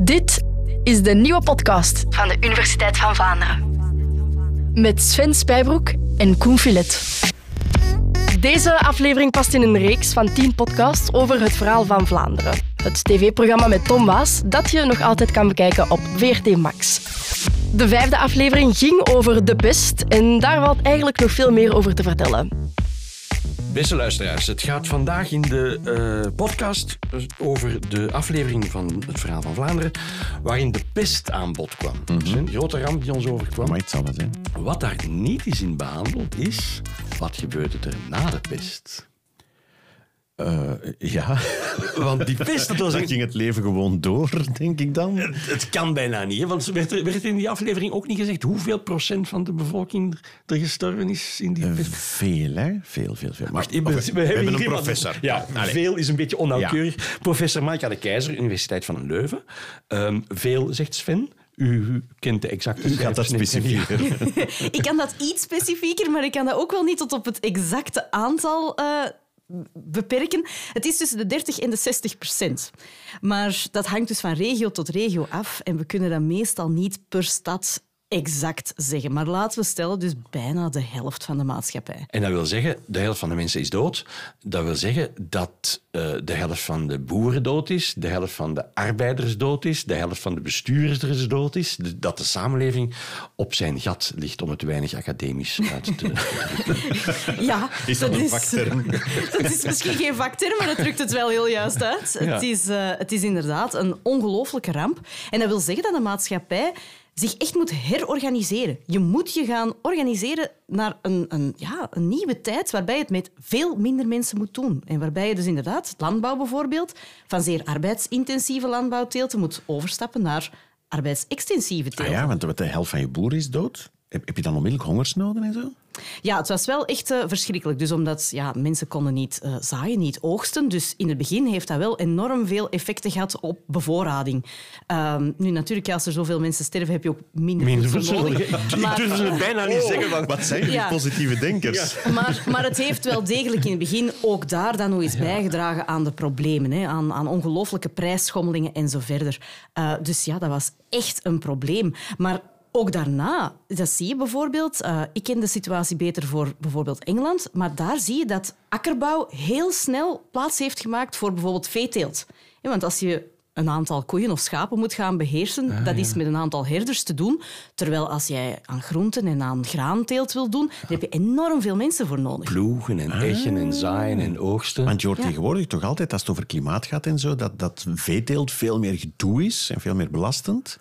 Dit is de nieuwe podcast van de Universiteit van Vlaanderen. Met Sven Spijbroek en Koen Filet. Deze aflevering past in een reeks van 10 podcasts over het verhaal van Vlaanderen. Het tv-programma met Tom Waas dat je nog altijd kan bekijken op VRT Max. De vijfde aflevering ging over de pest en daar valt eigenlijk nog veel meer over te vertellen. Beste luisteraars, het gaat vandaag in de eh, podcast over de aflevering van het Verhaal van Vlaanderen, waarin de pest aan bod kwam. Dus een grote ramp die ons overkwam. Maar zijn. Wat daar niet is in behandeld is, wat gebeurde er na de pest? Eh, ja, Want die pest, dat was dan een... ging het leven gewoon door, denk ik dan. Het kan bijna niet, hè? want werd er, werd in die aflevering ook niet gezegd hoeveel procent van de bevolking er gestorven is in die Eh, pest. veel, hè? Veel, veel, veel. Maar, we, we hebben een professor. Ja, Allee. veel is een beetje onnauwkeurig. Professor Maaika de Keizer, Universiteit van Leuven. Ehm, veel, zegt Sven. U kent de exacte U gaat dat specifieker. Ik kan dat iets specifieker, maar ik kan dat ook wel niet tot op het exacte aantal eh, beperken. Het is tussen de 30 en de 60 procent. Maar dat hangt dus van regio tot regio af en we kunnen dat meestal niet per stad exact zeggen. Maar laten we stellen, dus bijna de helft van de maatschappij. En dat wil zeggen, de helft van de mensen is dood. Dat wil zeggen dat eh, de helft van de boeren dood is, de helft van de arbeiders dood is, de helft van de bestuurders dood is, de- dat de samenleving op zijn gat ligt, om het weinig academisch uit te Ja, Is dat een vakterm? Dat is misschien geen vakterm, maar het drukt het wel heel juist uit. Ja. Het, is, eh, het is inderdaad een ongelooflijke ramp. En dat wil zeggen dat de maatschappij zich echt moet herorganiseren. Je moet je gaan organiseren naar een, een, ja, een nieuwe tijd waarbij je het met veel minder mensen moet doen. En waarbij je dus inderdaad, landbouw bijvoorbeeld, van zeer arbeidsintensieve landbouwteelten moet overstappen naar arbeidsextensieve Ah teelten. ja, want de helft van je boer is dood. Heb, heb je dan onmiddellijk hongersnoden en zo? Ja, het was wel echt eh, verschrikkelijk. Dus omdat ja, mensen konden niet eh, zaaien, niet oogsten. Dus in het begin heeft dat wel enorm veel effecten gehad op bevoorrading. Ehm, nu, natuurlijk, als er zoveel mensen sterven, heb je ook minder, Minder voedsel nodig. Ik Maar- durf het bijna niet zeggen. Want Wat zijn die Ja. positieve denkers? Maar, maar het heeft wel degelijk in het begin ook daar dan nog eens bijgedragen aan de problemen. Hè, aan, aan ongelooflijke prijsschommelingen en zo verder. Eh, dus ja, dat was echt een probleem. Maar ook daarna, dat zie je bijvoorbeeld... eh, ik ken de situatie beter voor bijvoorbeeld Engeland, maar daar zie je dat akkerbouw heel snel plaats heeft gemaakt voor bijvoorbeeld veeteelt. Ja, want als je een aantal koeien of schapen moet gaan beheersen, dat is met een aantal herders te doen. Terwijl als jij aan groenten en aan graanteelt wil doen, daar heb je enorm veel mensen voor nodig. ploegen en echen en zaaien en oogsten. Want je hoort tegenwoordig toch altijd, als het over klimaat gaat en zo, dat, dat veeteelt veel meer gedoe is en veel meer belastend.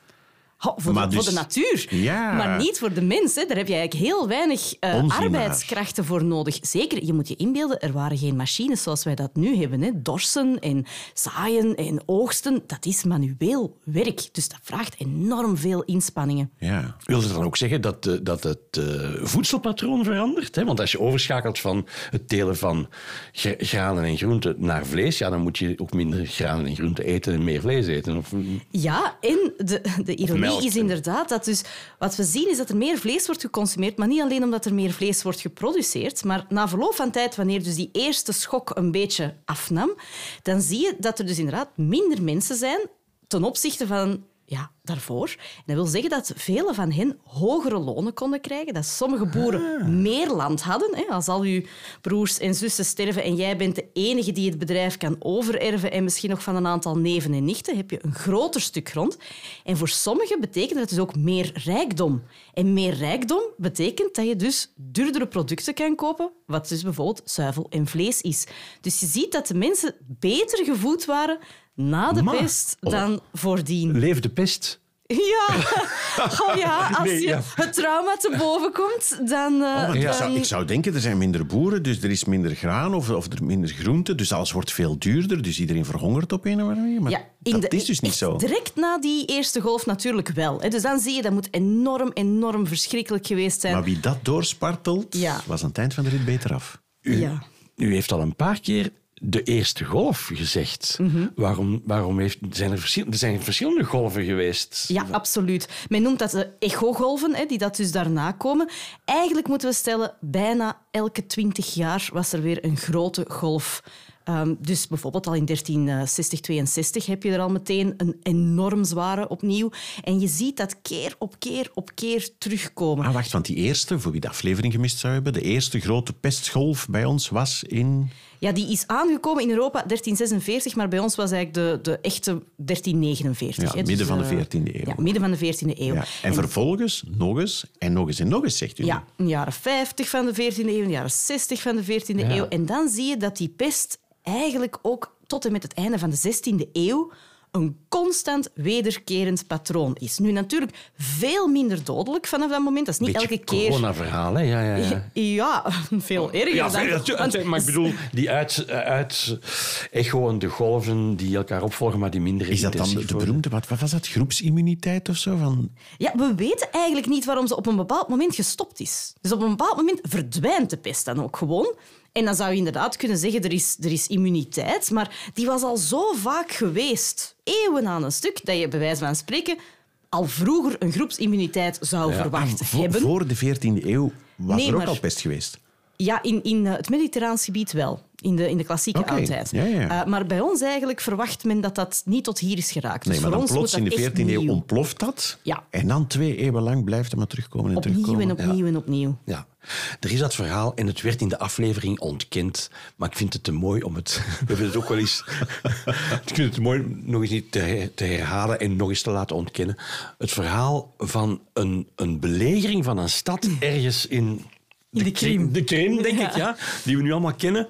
Voor, Maar de, voor dus- de natuur. Ja. Maar niet voor de mens. Hè. Daar heb je eigenlijk heel weinig eh, arbeidskrachten voor nodig. Zeker, je moet je inbeelden, er waren geen machines zoals wij dat nu hebben. Hè. Dorsen en zaaien en oogsten, dat is manueel werk. Dus dat vraagt enorm veel inspanningen. Ja. Wil het dan ook zeggen dat, eh, dat het eh, voedselpatroon verandert? Hè? Want als je overschakelt van het telen van gra- granen en groenten naar vlees, ja, dan moet je ook minder granen en groenten eten en meer vlees eten. Of, Ja, en de, de ironie melk. is inderdaad dat dus wat we zien is dat er meer vlees wordt geconsumeerd, maar niet alleen omdat er meer vlees wordt geproduceerd, maar na verloop van tijd, wanneer dus die eerste schok een beetje afnam, dan zie je dat er dus inderdaad minder mensen zijn ten opzichte van ja, daarvoor. En dat wil zeggen dat vele van hen hogere lonen konden krijgen, dat sommige boeren meer land hadden. Hè. Als al uw broers en zussen sterven en jij bent de enige die het bedrijf kan overerven en misschien nog van een aantal neven en nichten, heb je een groter stuk grond. En voor sommigen betekent dat dus ook meer rijkdom. En meer rijkdom betekent dat je dus duurdere producten kan kopen, wat dus bijvoorbeeld zuivel en vlees is. Dus je ziet dat de mensen beter gevoed waren na de pest dan voordien. Leef de pest. Ja, oh ja als Nee, je ja. het trauma te boven komt, dan... eh, Want ik, dan- zou, ik zou denken, er zijn minder boeren, dus er is minder graan of, of er minder groente. Dus alles wordt veel duurder, dus iedereen verhongert op een of andere manier. Maar Ja, dat de- is dus niet zo. Direct na die eerste golf natuurlijk wel. hè. Dus dan zie je, dat moet enorm, enorm verschrikkelijk geweest zijn. Maar wie dat doorspartelt, Ja. was aan het eind van de rit beter af. Ja. U heeft al een paar keer de eerste golf gezegd. Mhm. waarom, waarom heeft, zijn er, verschil, er zijn verschillende golven geweest. Ja, absoluut. Men noemt dat de echogolven, hè, die dat dus daarna komen. Eigenlijk moeten we stellen, bijna elke twintig jaar was er weer een grote golf Ehm, dus bijvoorbeeld al in 1360, 62 heb je er al meteen een enorm zware opnieuw. En je ziet dat keer op keer op keer terugkomen. Ah, wacht, want die eerste, voor wie de aflevering gemist zou hebben, de eerste grote pestgolf bij ons was in... Ja, die is aangekomen in Europa 1346, maar bij ons was eigenlijk de, de echte 1349. Ja, hè. Dus, midden van de eh, 14e eeuw. Ja, midden van de 14e eeuw. Ja. En vervolgens nog eens en nog eens en nog eens, zegt u. Ja, in de jaren 50 van de 14e eeuw, in de jaren 60 van de 14e eeuw. En dan zie je dat die pest eigenlijk ook tot en met het einde van de 16e eeuw een constant wederkerend patroon is. Nu natuurlijk veel minder dodelijk vanaf dat moment. Dat is niet Beetje elke keer... corona-verhaal, hè? Ja, ja, ja. Ja, veel erger Ja, dan... want- maar ik bedoel, die uit, uit echoende golven die elkaar opvolgen, maar die minder Is dat dan de, de beroemde, wat, wat was dat, groepsimmuniteit of zo? Van, Ja, we weten eigenlijk niet waarom ze op een bepaald moment gestopt is. Dus op een bepaald moment verdwijnt de pest dan ook gewoon. En dan zou je inderdaad kunnen zeggen, er is, er is immuniteit. Maar die was al zo vaak geweest, eeuwen aan een stuk, dat je bij wijze van spreken al vroeger een groepsimmuniteit zou verwacht voor, hebben. voor de 14e eeuw was Nee, er ook maar- al pest geweest. Ja, in, in eh, het Mediterraans gebied wel. In de, in de klassieke Oké, oudheid. ja, ja. Eh, maar bij ons eigenlijk verwacht men dat dat niet tot hier is geraakt. Nee, dus maar voor dan ons plots in de dat 14e echt eeuw nieuw. ontploft dat. Ja. En dan twee eeuwen lang blijft het maar terugkomen en Opnieuw terugkomen. en opnieuw en opnieuw. Ja, er is dat verhaal en het werd in de aflevering ontkend. Maar ik vind het te mooi om het... We hebben het ook wel eens... ik vind het te mooi nog eens niet te herhalen en nog eens te laten ontkennen. Het verhaal van een, een belegering van een stad ergens in... De Krim. De Krim, denk ik, ja. Die we nu allemaal kennen.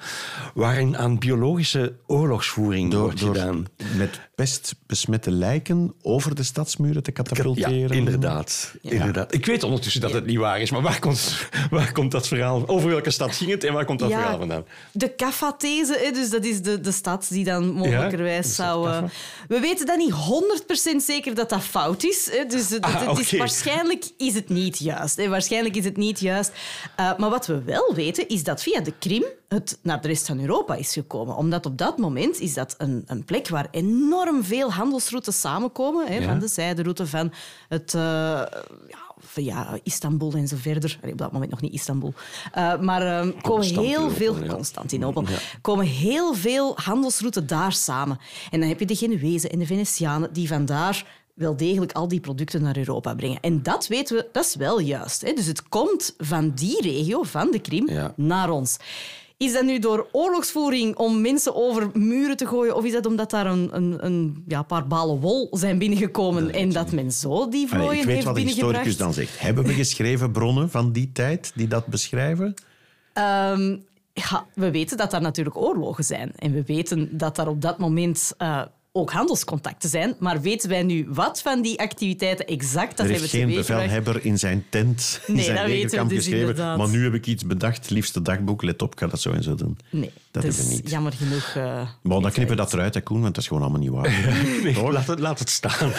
Waarin aan biologische oorlogsvoering Door, wordt door gedaan. met pest besmette lijken over de stadsmuren te Ja, katapulteren. inderdaad, inderdaad. Ik weet ondertussen dat het niet waar is, maar waar komt, waar komt dat verhaal? Over welke stad ging het en waar komt dat verhaal vandaan? De Caffa-these, hè, dus dat is de, de stad die dan mogelijkerwijs dat zou... eh, we weten dan niet 100% zeker dat dat fout is. Hè, dus het, Ah, het is, waarschijnlijk is het niet juist. Hè, waarschijnlijk is het niet juist. Eh, maar wat we wel weten, is dat via de Krim het naar de rest van Europa is gekomen. Omdat op dat moment is dat een, een plek waar enorm veel handelsroutes samenkomen. Hè, Ja. Van de zijderoute van het... eh, ja, via Istanbul en zo verder. Allee, op dat moment nog niet Istanbul. Eh, maar eh, komen heel veel... ja. Constantinopel. komen heel veel handelsroutes daar samen. En dan heb je de Genuezen en de Venetianen die vandaar wel degelijk al die producten naar Europa brengen. En dat weten we, dat is wel juist. Hè? Dus het komt van die regio, van de Krim, naar ons. Is dat nu door oorlogsvoering om mensen over muren te gooien, of is dat omdat daar een, een, een ja, paar balen wol zijn binnengekomen en dat men zo die Allee, vlooien ik weet wat binnengebracht? historicus dan zegt. Hebben we geschreven bronnen van die tijd die dat beschrijven? Ehm, ja, we weten dat daar natuurlijk oorlogen zijn. En we weten dat daar op dat moment eh, ook handelscontacten zijn. Maar weten wij nu wat van die activiteiten exact dat er hebben heeft geen bevelhebber in zijn tent, in Nee, zijn dat weten we dus inderdaad. Maar nu heb ik iets bedacht, liefste dagboek, let op, ik ga dat zo en zo doen. Nee, dat dus hebben we niet. jammer genoeg. eh, Maar dan knippen we dat eruit, hè, Koen, want dat is gewoon allemaal niet waar. Nee, laat, het, laat het staan.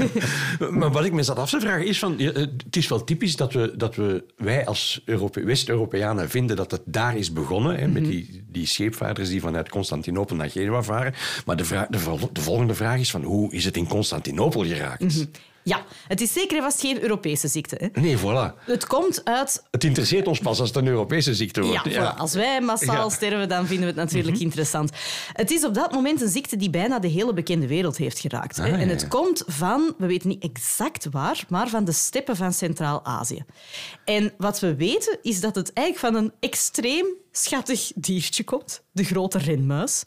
maar wat ik me zat af te vragen is van... ja, Het is wel typisch dat, we, dat we, wij als Europe- West-Europeanen vinden dat het daar is begonnen. Hè, met die, die scheepvaarders die vanuit Constantinopel naar Genua varen. Maar de, vraag, de, vol- de volgende vraag is van hoe is het in Constantinopel geraakt? Ja, het is zeker en vast geen Europese ziekte. Hè. Nee, voilà. Het komt uit Het interesseert ons pas als het een Europese ziekte wordt. Ja, voilà. als wij massaal Ja. Mhm. sterven, dan vinden we het natuurlijk interessant. Het is op dat moment een ziekte die bijna de hele bekende wereld heeft geraakt. hè. Ah, en het komt van, we weten niet exact waar, maar van de steppen van Centraal-Azië. En wat we weten, is dat het eigenlijk van een extreem schattig diertje komt, de grote renmuis.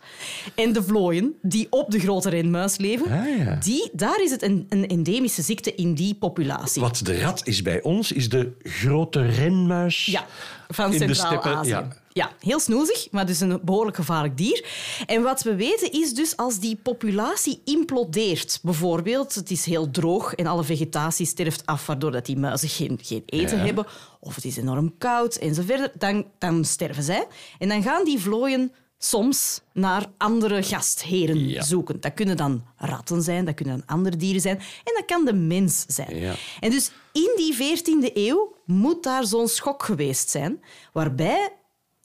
En de vlooien die op de grote renmuis leven, Ah, ja. die, daar is het een, een endemische ziekte in die populatie. Wat de rat is bij ons, is de grote renmuis. Ja, van Centraal-Azië. Ja. Ja. heel snoezig, maar dus een behoorlijk gevaarlijk dier. En wat we weten is dus als die populatie implodeert, bijvoorbeeld het is heel droog en alle vegetatie sterft af, waardoor dat die muizen geen, geen eten Ja. hebben, of het is enorm koud en zo verder, dan, dan sterven zij. En dan gaan die vlooien soms naar andere gastheren Ja. zoeken. Dat kunnen dan ratten zijn, dat kunnen dan andere dieren zijn en dat kan de mens zijn. Ja. En dus in die 14e eeuw moet daar zo'n schok geweest zijn, waarbij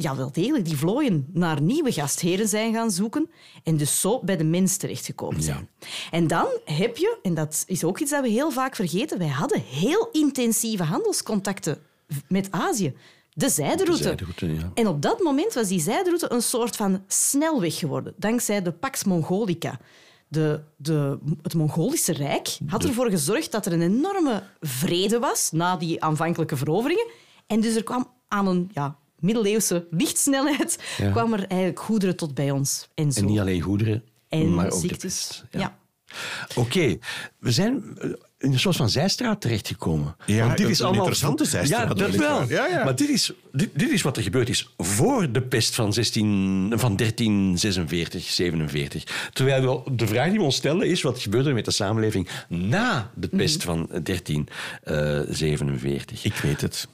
ja, wel degelijk die vlooien naar nieuwe gastheren zijn gaan zoeken en dus zo bij de mens terechtgekomen zijn. En dan heb je, en dat is ook iets dat we heel vaak vergeten, wij hadden heel intensieve handelscontacten met Azië. de zijderoute. zijderoute, ja. En op dat moment was die zijderoute een soort van snelweg geworden, dankzij de Pax Mongolica. De, de, het Mongolische Rijk had ervoor gezorgd dat er een enorme vrede was na die aanvankelijke veroveringen. En dus er kwam aan een ja, middeleeuwse lichtsnelheid Ja. kwam er eigenlijk goederen tot bij ons. En, zo. En niet alleen goederen, En maar ook de ziektes. pest. Ja. Oké, we zijn eh, in een soort van zijstraat terechtgekomen. Ja, Want dit een is allemaal interessante zijstraat, Ja, dat wel. Ja, ja. Maar dit is, dit, dit is wat er gebeurd is voor de pest van, 16, van 1346, 47. Terwijl wel de vraag die we ons stellen is, wat gebeurde er met de samenleving na de pest van 1347? Ik weet het.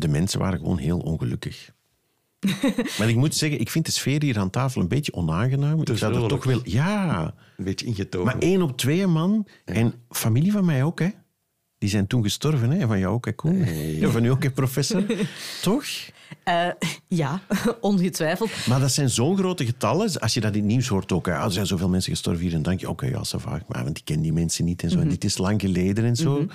De mensen waren gewoon heel ongelukkig. maar ik moet zeggen, ik vind de sfeer hier aan tafel een beetje onaangenaam. Ik zou dat vrolijk. toch wel... Ja, Een beetje ingetogen. maar één op twee man. En familie van mij ook, hè. Die zijn toen gestorven, hè. Van jou ook, hè, Koen? Ja, van u ook, hè, professor? toch? Eh, ja, ongetwijfeld. Maar dat zijn zo'n grote getallen. Als je dat in het nieuws hoort ook. Hè, ah, er zijn zoveel mensen gestorven hier. En dan denk je, oké, ja, ça va. Maar want ik ken die mensen niet en zo. En dit is lang geleden en zo.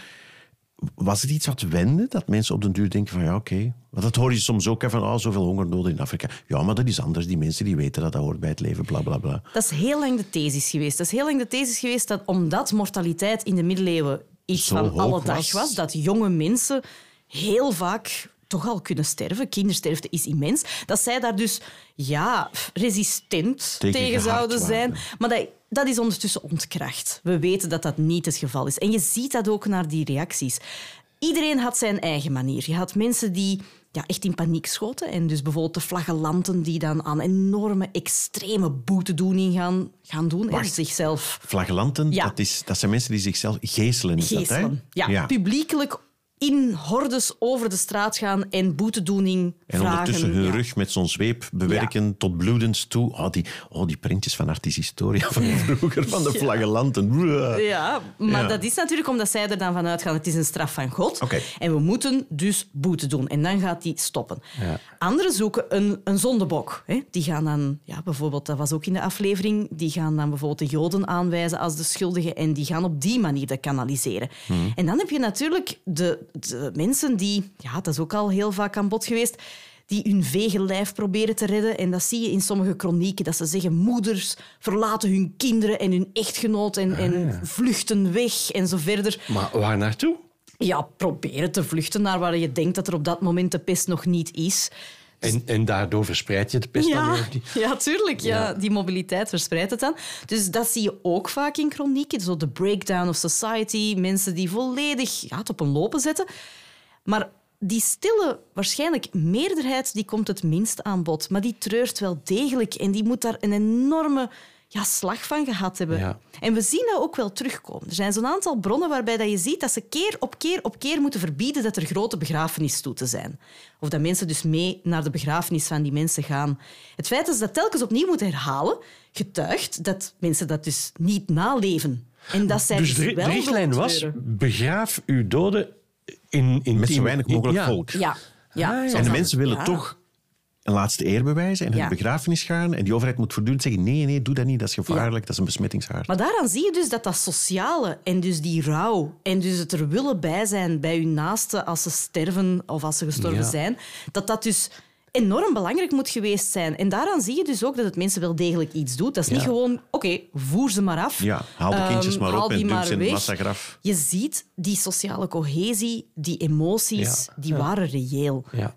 Was het iets wat wende? Dat mensen op den duur denken van, ja, oké. Want dat hoor je soms ook, hè, van, oh, zoveel hongernoden in Afrika. Ja, maar dat is anders. Die mensen die weten dat dat hoort bij het leven, bla, bla, bla. Dat is heel lang de thesis geweest. Dat is heel lang de thesis geweest dat omdat mortaliteit in de middeleeuwen iets Zo van alle dag was. was, dat jonge mensen heel vaak toch al kunnen sterven. Kindersterfte is immens. Dat zij daar dus ja, resistent Tegen tegen, zouden zijn. Maar dat, dat is ondertussen ontkracht. We weten dat dat niet het geval is. En je ziet dat ook naar die reacties. Iedereen had zijn eigen manier. Je had mensen die ja, echt in paniek schoten. En dus bijvoorbeeld de flagellanten die dan aan enorme, extreme boetedoening gaan, gaan doen. En Wacht. zichzelf Flagellanten, Ja. dat, is, dat zijn mensen die zichzelf geeselen. Is dat, hè? geestelen. ja, publiekelijk in hordes over de straat gaan en boetedoening En vragen. ondertussen hun Ja. rug met zo'n zweep bewerken tot bloedens toe. Oh, die, oh, die printjes van Artis Historia van vroeger, van de flagellanten. Ja, maar dat is natuurlijk omdat zij er dan van uitgaan, het is een straf van God. Oké. En we moeten dus boete doen. En dan gaat die stoppen. Anderen zoeken een, een zondebok. Hè. Die gaan dan, ja, bijvoorbeeld, dat was ook in de aflevering, die gaan dan bijvoorbeeld de Joden aanwijzen als de schuldigen en die gaan op die manier dat kanaliseren. En dan heb je natuurlijk de, de mensen die, ja, dat is ook al heel vaak aan bod geweest, die hun vege lijf proberen te redden. En dat zie je in sommige chronieken, dat ze zeggen moeders verlaten hun kinderen en hun echtgenoot en, en vluchten weg en zo verder. Maar waar naartoe? Ja, proberen te vluchten naar waar je denkt dat er op dat moment de pest nog niet is. En, en daardoor verspreid je de pest dan Ja, weer? Die- ja, tuurlijk. Ja. Ja. Die mobiliteit verspreidt het dan. Dus dat zie je ook vaak in chronieken. Zo de breakdown of society. Mensen die volledig ja, het op een lopen zetten. Maar die stille, waarschijnlijk meerderheid, die komt het minst aan bod. Maar die treurt wel degelijk. En die moet daar een enorme ja, slag van gehad hebben. Ja. En we zien dat ook wel terugkomen. Er zijn zo'n aantal bronnen waarbij dat je ziet dat ze keer op keer op keer moeten verbieden dat er grote begrafenistoeten zijn. Of dat mensen dus mee naar de begrafenis van die mensen gaan. Het feit dat ze dat telkens opnieuw moeten herhalen, getuigt dat mensen dat dus niet naleven. En dat zij Dus dus de, wel de richtlijn was, begraaf uw doden in, in Met zo weinig mogelijk ja. volk. Ja. ja Ah, ja. En de mensen willen ja. toch een laatste eer bewijzen en Ja. hun begrafenis gaan. En die overheid moet voortdurend zeggen, nee, nee, doe dat niet, dat is gevaarlijk, dat is een besmettingshaard. Maar daaraan zie je dus dat dat sociale en dus die rouw en dus het er willen bij zijn bij hun naasten als ze sterven of als ze gestorven Ja. zijn, dat dat dus enorm belangrijk moet geweest zijn. En daaraan zie je dus ook dat het mensen wel degelijk iets doet. Dat is niet gewoon, oké, voer ze maar af. Ja, haal de kindjes Ehm, maar op en maar ze in het weg. massagraf. Je ziet die sociale cohesie, die emoties, Ja. die waren reëel. Ja.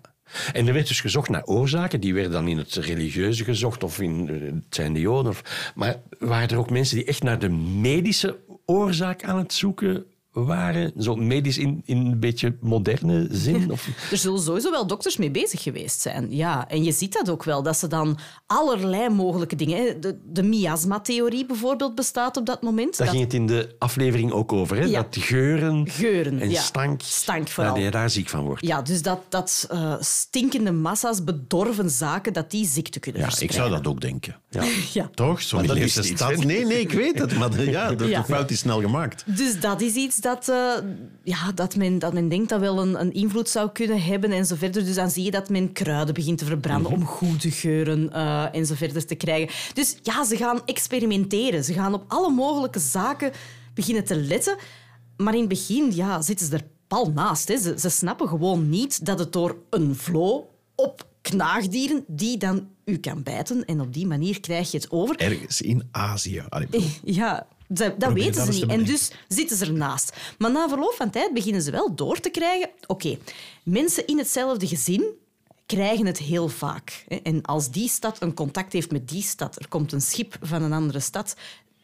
En er werd dus gezocht naar oorzaken. Die werden dan in het religieuze gezocht of in eh, het zijn de Joden. Of, maar waren er ook mensen die echt naar de medische oorzaak aan het zoeken waren? Zo medisch in, in een beetje moderne zin? Of, Er zullen sowieso wel dokters mee bezig geweest zijn. Ja, en je ziet dat ook wel, dat ze dan allerlei mogelijke dingen... hè, De, de miasma-theorie bijvoorbeeld bestaat op dat moment. daar Dat- ging het in de aflevering ook over. Hè? Ja. Dat geuren, Geuren, en ja. stank, Stank vooral. dat je daar ziek van wordt. Ja, dus dat, dat eh, stinkende massa's, bedorven zaken, dat die ziekte kunnen Ja, ik zou dat ook denken. Ja. Toch? Zo'n Maar dat is stad. Nee, nee, ik weet het. Maar de, ja, de, Ja. de fout is snel gemaakt. Dus dat is iets dat, eh, ja, dat, men, dat men denkt dat wel een, een invloed zou kunnen hebben en zo verder. Dus dan zie je dat men kruiden begint te verbranden om goede geuren eh, en zo verder te krijgen. Dus ja, ze gaan experimenteren. Ze gaan op alle mogelijke zaken beginnen te letten. Maar in het begin ja, zitten ze er pal naast. Hè. Ze, ze snappen gewoon niet dat het door een vlo op knaagdieren die dan u kan bijten. En op die manier krijg je het over. Ergens in Azië. Allee, Ja, dat, weten ze niet. En dus zitten ze ernaast. Maar na verloop van tijd beginnen ze wel door te krijgen... Oké, mensen in hetzelfde gezin krijgen het heel vaak. En als die stad een contact heeft met die stad, er komt een schip van een andere stad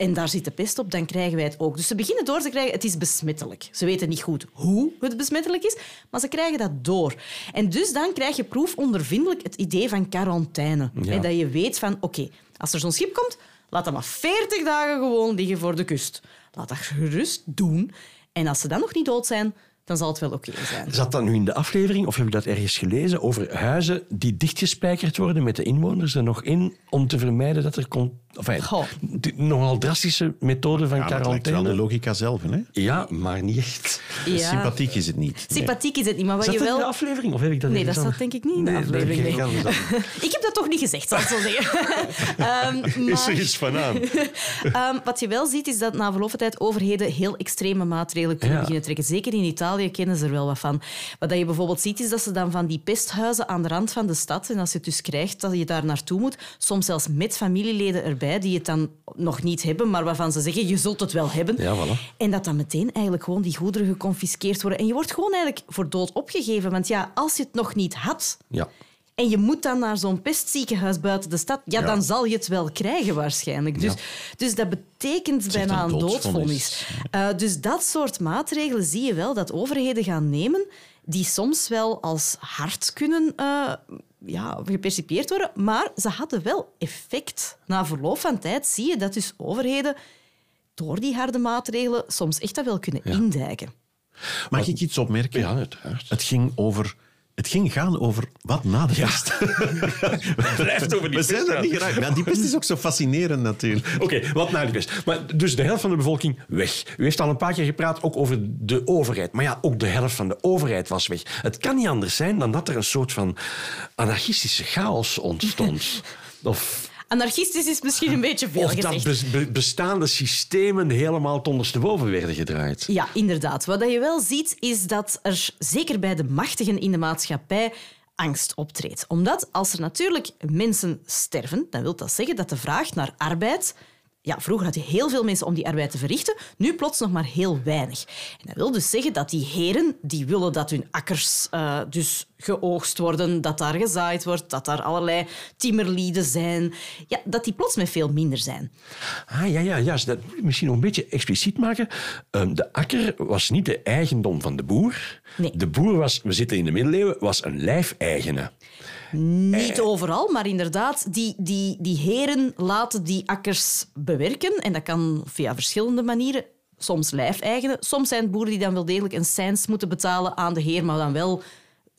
en daar zit de pest op, dan krijgen wij het ook. Dus ze beginnen door te krijgen, het is besmettelijk. Ze weten niet goed hoe het besmettelijk is, maar ze krijgen dat door. En dus dan krijg je proefondervindelijk het idee van quarantaine. Ja. Hè, dat je weet van, oké, als er zo'n schip komt, laat dat maar 40 dagen gewoon liggen voor de kust. Laat dat gerust doen. En als ze dan nog niet dood zijn, dan zal het wel oké zijn. Zat dat nu in de aflevering, of heb je dat ergens gelezen, over huizen die dichtgespijkerd worden met de inwoners er nog in, om te vermijden dat er... Con enfin, nogal drastische methode van ja, maar het lijkt wel quarantaine. de logica zelf. Hè? Ja, maar niet echt. Ja. Sympathiek is het niet. Nee. Sympathiek is het niet, maar wat je dat in wel... de aflevering, of heb ik dat Nee, dat staat denk ik niet in de Nee, aflevering, ik nee. heb dat toch niet gezegd, zal ik zo zeggen. Ehm, Is er maar, iets van aan? ehm, wat je wel ziet, is dat na verloop van tijd overheden heel extreme maatregelen kunnen Ja. beginnen trekken. Zeker in Italië kennen ze er wel wat van. Wat dat je bijvoorbeeld ziet, is dat ze dan van die pesthuizen aan de rand van de stad, en als je het dus krijgt, dat je daar naartoe moet, soms zelfs met familieleden erbij, die het dan nog niet hebben, maar waarvan ze zeggen, je zult het wel hebben. Ja, voilà. En dat dan meteen eigenlijk gewoon die goederen geconfiskeerd worden. En je wordt gewoon eigenlijk voor dood opgegeven. Want ja, als je het nog niet had... Ja. En je moet dan naar zo'n pestziekenhuis buiten de stad. Ja, Ja. dan zal je het wel krijgen waarschijnlijk. Dus, dus dat betekent bijna een doodvonnis. Eh, dus dat soort maatregelen zie je wel dat overheden gaan nemen die soms wel als hard kunnen eh, ja, gepercipieerd worden. Maar ze hadden wel effect. Na verloop van tijd zie je dat dus overheden door die harde maatregelen soms echt dat wel kunnen indijken. Mag ik iets opmerken? Ja, uiteraard. Het ging over... Het ging gaan over wat na de pest. Blijft over die We zijn gaan. niet geraakt. Maar die pest is ook zo fascinerend natuurlijk. Oké, wat na die pest. Maar dus de helft van de bevolking weg. U heeft al een paar keer gepraat ook over de overheid. Maar ja, ook de helft van de overheid was weg. Het kan niet anders zijn dan dat er een soort van anarchistische chaos ontstond. Of, Anarchistisch is misschien een beetje veel of dat gezegd. be- bestaande systemen helemaal ten ondersteboven werden gedraaid. Ja, inderdaad. Wat je wel ziet, is dat er zeker bij de machtigen in de maatschappij angst optreedt. Omdat als er natuurlijk mensen sterven, dan wil dat zeggen dat de vraag naar arbeid... Ja, vroeger had je heel veel mensen om die arbeid te verrichten, nu plots nog maar heel weinig. En dat wil dus zeggen dat die heren, die willen dat hun akkers eh, dus geoogst worden, dat daar gezaaid wordt, dat daar allerlei timmerlieden zijn, ja, dat die plots met veel minder zijn. Ah, ja, ja, juist. Dat misschien nog een beetje expliciet maken. Ehm, de akker was niet de eigendom van de boer. Nee. De boer was, we zitten in de middeleeuwen, was een lijfeigene. Niet overal, maar inderdaad, die, die, die heren laten die akkers bewerken. En dat kan via verschillende manieren. Soms lijfeigenen, soms zijn het boeren die dan wel degelijk een cents moeten betalen aan de heer, maar dan wel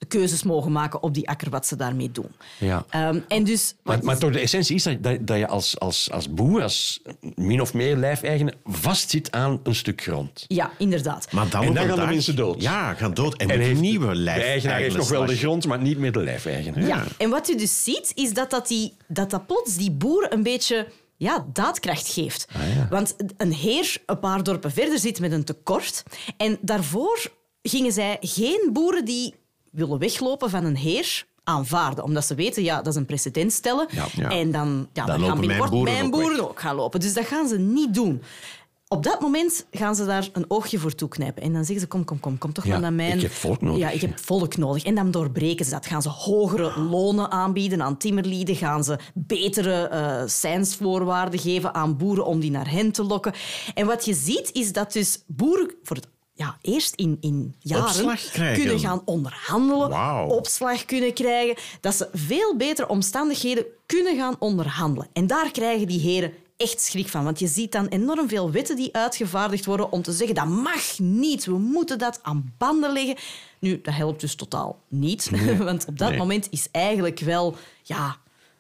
keuzes mogen maken op die akker wat ze daarmee doen. Ja. Ehm, en dus, Maar, maar toch, de essentie is dat, dat, dat je als, als, als boer, als min of meer lijfeigene, vastzit aan een stuk grond. ja, inderdaad. Maar dan En dan gaan de mensen dood. Ja, gaan dood. En, En nieuwe de lijf. eigenaar heeft nog wel de grond, maar niet meer de lijfeigene. Ja, en wat je dus ziet, is dat dat, die, dat, dat plots die boer een beetje ja, daadkracht geeft. Want een heer een paar dorpen verder zit met een tekort. En daarvoor gingen zij geen boeren die willen weglopen van een heer aanvaarden. Omdat ze weten, ja, dat is een precedent stellen. Ja. Ja. En dan, ja, dan, lopen gaan mijn binnenkort boeren mijn ook boeren ook gaan lopen. Dus dat gaan ze niet doen. Op dat moment gaan ze daar een oogje voor toeknijpen. En dan zeggen ze, kom, kom, kom, kom toch maar naar mijn... ik heb volk nodig. Ja, ik heb volk nodig. En dan doorbreken ze dat. Gaan ze hogere lonen aanbieden aan timmerlieden? Gaan ze betere eh zijnsvoorwaarden geven aan boeren om die naar hen te lokken? En wat je ziet, is dat dus boeren voor het ja, eerst in, in jaren kunnen gaan onderhandelen, opslag kunnen krijgen, dat ze veel betere omstandigheden kunnen gaan onderhandelen. En daar krijgen die heren echt schrik van. Want je ziet dan enorm veel wetten die uitgevaardigd worden om te zeggen dat mag niet, we moeten dat aan banden leggen. Nu, dat helpt dus totaal niet. Want op dat Nee. moment is eigenlijk wel... Ja,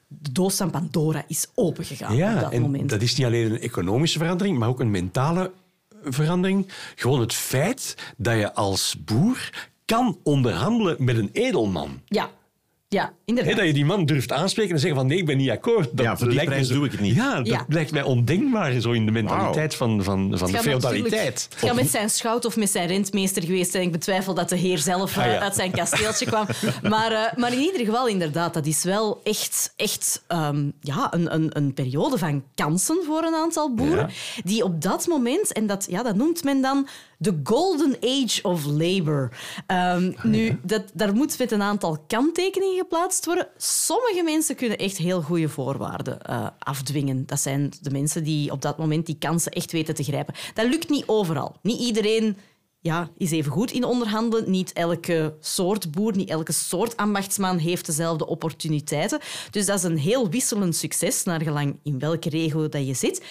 de doos van Pandora is opengegaan op Ja, dat en moment. dat is niet alleen een economische verandering, maar ook een mentale verandering. Gewoon het feit dat je als boer kan onderhandelen met een edelman. Ja, Ja, inderdaad. dat je die man durft aanspreken en zeggen van nee, ik ben niet akkoord. Dat Ja, voor die lijkt me prijs zo- doe ik het niet. Ja, dat Ja. lijkt mij ondenkbaar zo in de mentaliteit van, van, van de feudaliteit. Het gaat met zijn schout of met zijn rentmeester geweest zijn. Ik betwijfel dat de heer zelf Ah, eh, ja. uit zijn kasteeltje kwam. Maar, eh, maar in ieder geval, inderdaad, dat is wel echt, echt ehm, ja, een, een, een periode van kansen voor een aantal boeren. Die op dat moment, en dat, ja, dat noemt men dan de golden age of labor. Ehm, nu, dat, daar moet met een aantal kanttekeningen geplaatst worden. Sommige mensen kunnen echt heel goede voorwaarden eh, afdwingen. Dat zijn de mensen die op dat moment die kansen echt weten te grijpen. Dat lukt niet overal. Niet iedereen ja, is even goed in onderhandelen. Niet elke soort boer, niet elke soort ambachtsman heeft dezelfde opportuniteiten. Dus dat is een heel wisselend succes, naar gelang in welke regio dat je zit.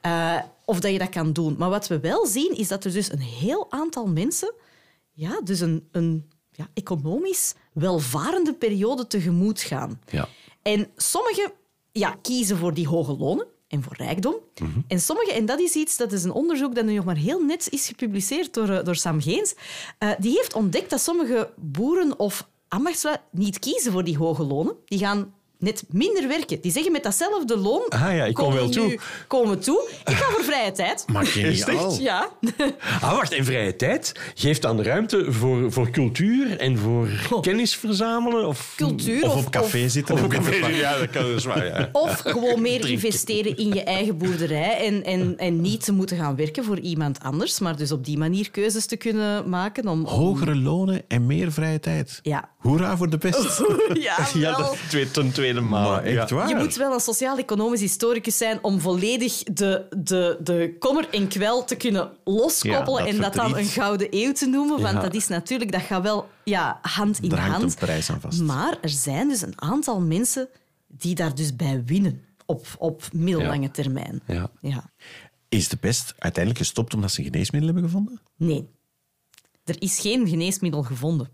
Eh, of dat je dat kan doen. Maar wat we wel zien, is dat er dus een heel aantal mensen ja, dus een, een ja, economisch welvarende periode tegemoet gaan. Ja. En sommigen ja, kiezen voor die hoge lonen en voor rijkdom. En sommigen, en dat is iets, dat is een onderzoek dat nu nog maar heel net is gepubliceerd door, eh, door Sam Geens, eh, die heeft ontdekt dat sommige boeren of ambachtslieden niet kiezen voor die hoge lonen. Die gaan net minder werken. Die zeggen met datzelfde loon... Ah ja, ik kom komen wel we toe. Komen toe. Ik ga voor vrije tijd. Maar geniaal. Ja. Ah, wacht, en vrije tijd geeft dan ruimte voor, voor cultuur en voor kennis verzamelen? Of, Cultuur Of of, op café of- zitten. Of ook in de park. ja, dat kan dus waar, ja. Of gewoon meer investeren in je eigen boerderij en, en, en niet te moeten gaan werken voor iemand anders, maar dus op die manier keuzes te kunnen maken om... om- Hogere lonen en meer vrije tijd. Ja. Hoera voor de pest. Ja, Ja, wel. dat is twee, ten tweede maal. Maar echt ja. waar. Je moet wel een sociaal-economisch historicus zijn om volledig de, de, de kommer en kwel te kunnen loskoppelen Ja, dat en dat dan een gouden eeuw te noemen. Want Ja. dat is natuurlijk, dat gaat wel ja, hand in Daar hangt hand. een prijs aan vast. Maar er zijn dus een aantal mensen die daar dus bij winnen op, op middellange termijn. Ja. Ja. Is de pest uiteindelijk gestopt omdat ze een geneesmiddel hebben gevonden? Nee, er is geen geneesmiddel gevonden.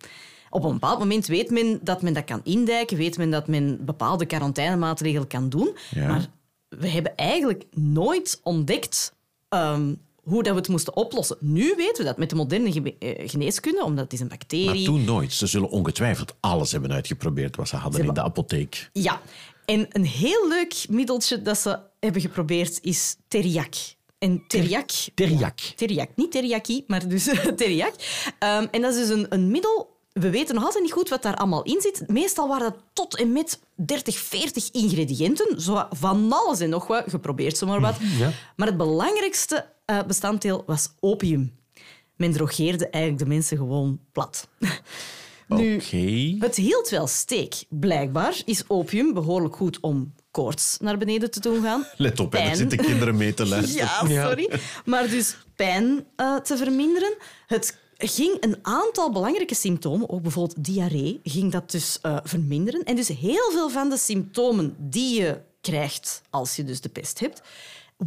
Op een bepaald moment weet men dat men dat kan indijken, weet men dat men bepaalde quarantainemaatregelen kan doen. Ja. Maar we hebben eigenlijk nooit ontdekt ehm, hoe dat we het moesten oplossen. Nu weten we dat met de moderne ge- eh, geneeskunde, omdat het is een Maar bacterie... toen nooit. Ze zullen ongetwijfeld alles hebben uitgeprobeerd wat ze hadden in de apotheek. Ja, en een heel leuk middeltje dat ze hebben geprobeerd is teriak. En teriak... Teriak. Teriak. Niet teriyaki, maar dus teriak. Ehm, en dat is dus een, een middel... We weten nog altijd niet goed wat daar allemaal in zit. Meestal waren dat tot en met 30, 40 ingrediënten. Zo van alles en nog wat. Geprobeerd zomaar wat. Ja. Maar het belangrijkste eh, bestanddeel was opium. Men drogeerde eigenlijk de mensen gewoon plat. Nu, het hield wel steek. Blijkbaar is opium behoorlijk goed om koorts naar beneden te doen gaan. Let op, hè, er Pijn. zitten kinderen mee te luisteren. Ja, sorry. Maar dus pijn eh, te verminderen. Het ging een aantal belangrijke symptomen, ook bijvoorbeeld diarree, ging dat dus eh, verminderen. En dus heel veel van de symptomen die je krijgt als je dus de pest hebt,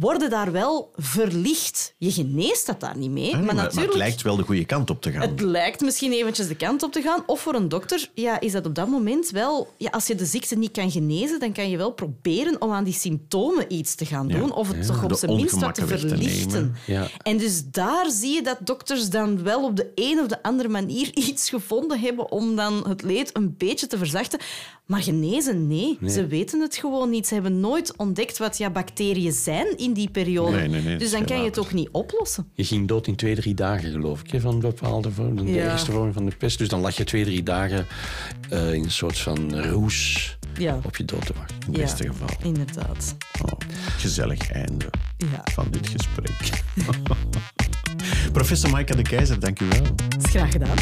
worden daar wel verlicht. Je geneest dat daar niet mee, Ah, maar maar, maar natuurlijk... het lijkt wel de goede kant op te gaan. Het lijkt misschien eventjes de kant op te gaan. Of voor een dokter ja, is dat op dat moment wel... Ja, als je de ziekte niet kan genezen, dan kan je wel proberen om aan die symptomen iets te gaan doen. Of het toch op zijn minst wat te verlichten. Ja. En dus daar zie je dat dokters dan wel op de een of de andere manier iets gevonden hebben om dan het leed een beetje te verzachten. Maar genezen, nee. Ze weten het gewoon niet. Ze hebben nooit ontdekt wat ja, bacteriën zijn in die periode. Nee, nee, nee, dat dus dan kan je het ook niet oplossen. Je ging dood in twee, drie dagen, geloof ik, hè, van bepaalde vormen. De Ja. eerste vorm van de pest. Dus dan lag je twee, drie dagen eh, in een soort van roes Ja. op je dood te wachten. In het beste Ja, geval. Inderdaad. Oh, gezellig einde Ja. van dit gesprek. Professor Maaike de Keizer, dank u wel. Dat is graag gedaan.